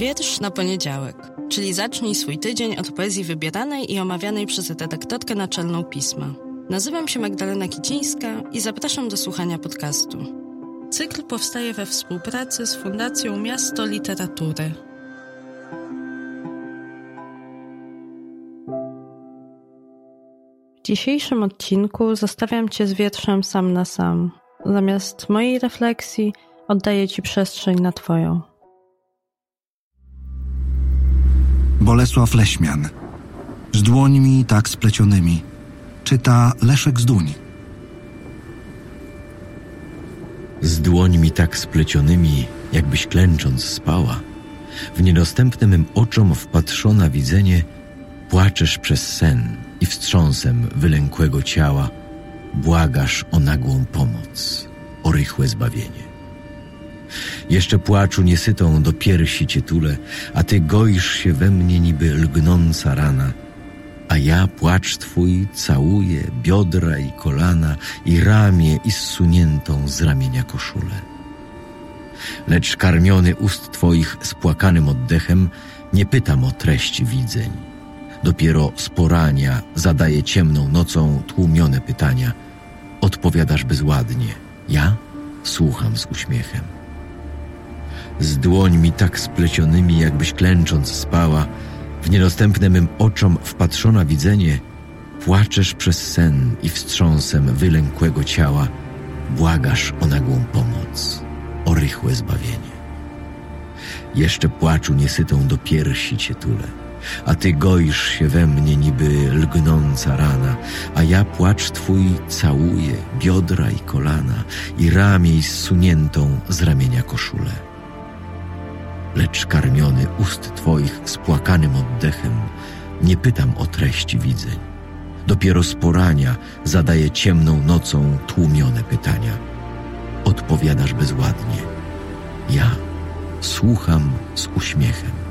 Wiersz na poniedziałek, czyli zacznij swój tydzień od poezji wybieranej i omawianej przez redaktorkę naczelną pisma. Nazywam się Magdalena Kicińska i zapraszam do słuchania podcastu. Cykl powstaje we współpracy z Fundacją Miasto Literatury. W dzisiejszym odcinku zostawiam Cię z wierszem sam na sam. Zamiast mojej refleksji oddaję Ci przestrzeń na Twoją. Bolesław Leśmian. Z dłońmi tak splecionymi. Czyta Leszek Zduń. Z dłońmi tak splecionymi, jakbyś klęcząc spała. W niedostępne mym oczom wpatrzona widzenie, płaczesz przez sen i wstrząsem wylękłego ciała błagasz o nagłą pomoc, o rychłe zbawienie. Jeszcze płaczu niesytą do piersi cię tule, a ty goisz się we mnie niby lgnąca rana, a ja płacz twój całuję biodra i kolana i ramię i zsuniętą z ramienia koszulę. Lecz karmiony ust twoich spłakanym oddechem nie pytam o treść widzeń. Dopiero z porania zadaję ciemną nocą tłumione pytania. Odpowiadasz bezładnie. Ja słucham z uśmiechem z dłońmi tak splecionymi, jakbyś klęcząc spała, w niedostępne mym oczom wpatrzona widzenie, płaczesz przez sen i wstrząsem wylękłego ciała, błagasz o nagłą pomoc, o rychłe zbawienie. Jeszcze płaczu niesytą do piersi cię tule, a ty goisz się we mnie niby lgnąca rana, a ja płacz twój całuję biodra i kolana i ramię zsuniętą z ramienia koszulę lecz karmiony ust Twoich spłakanym oddechem, nie pytam o treści widzeń. Dopiero z porania zadaję ciemną nocą tłumione pytania. Odpowiadasz bezładnie. Ja słucham z uśmiechem.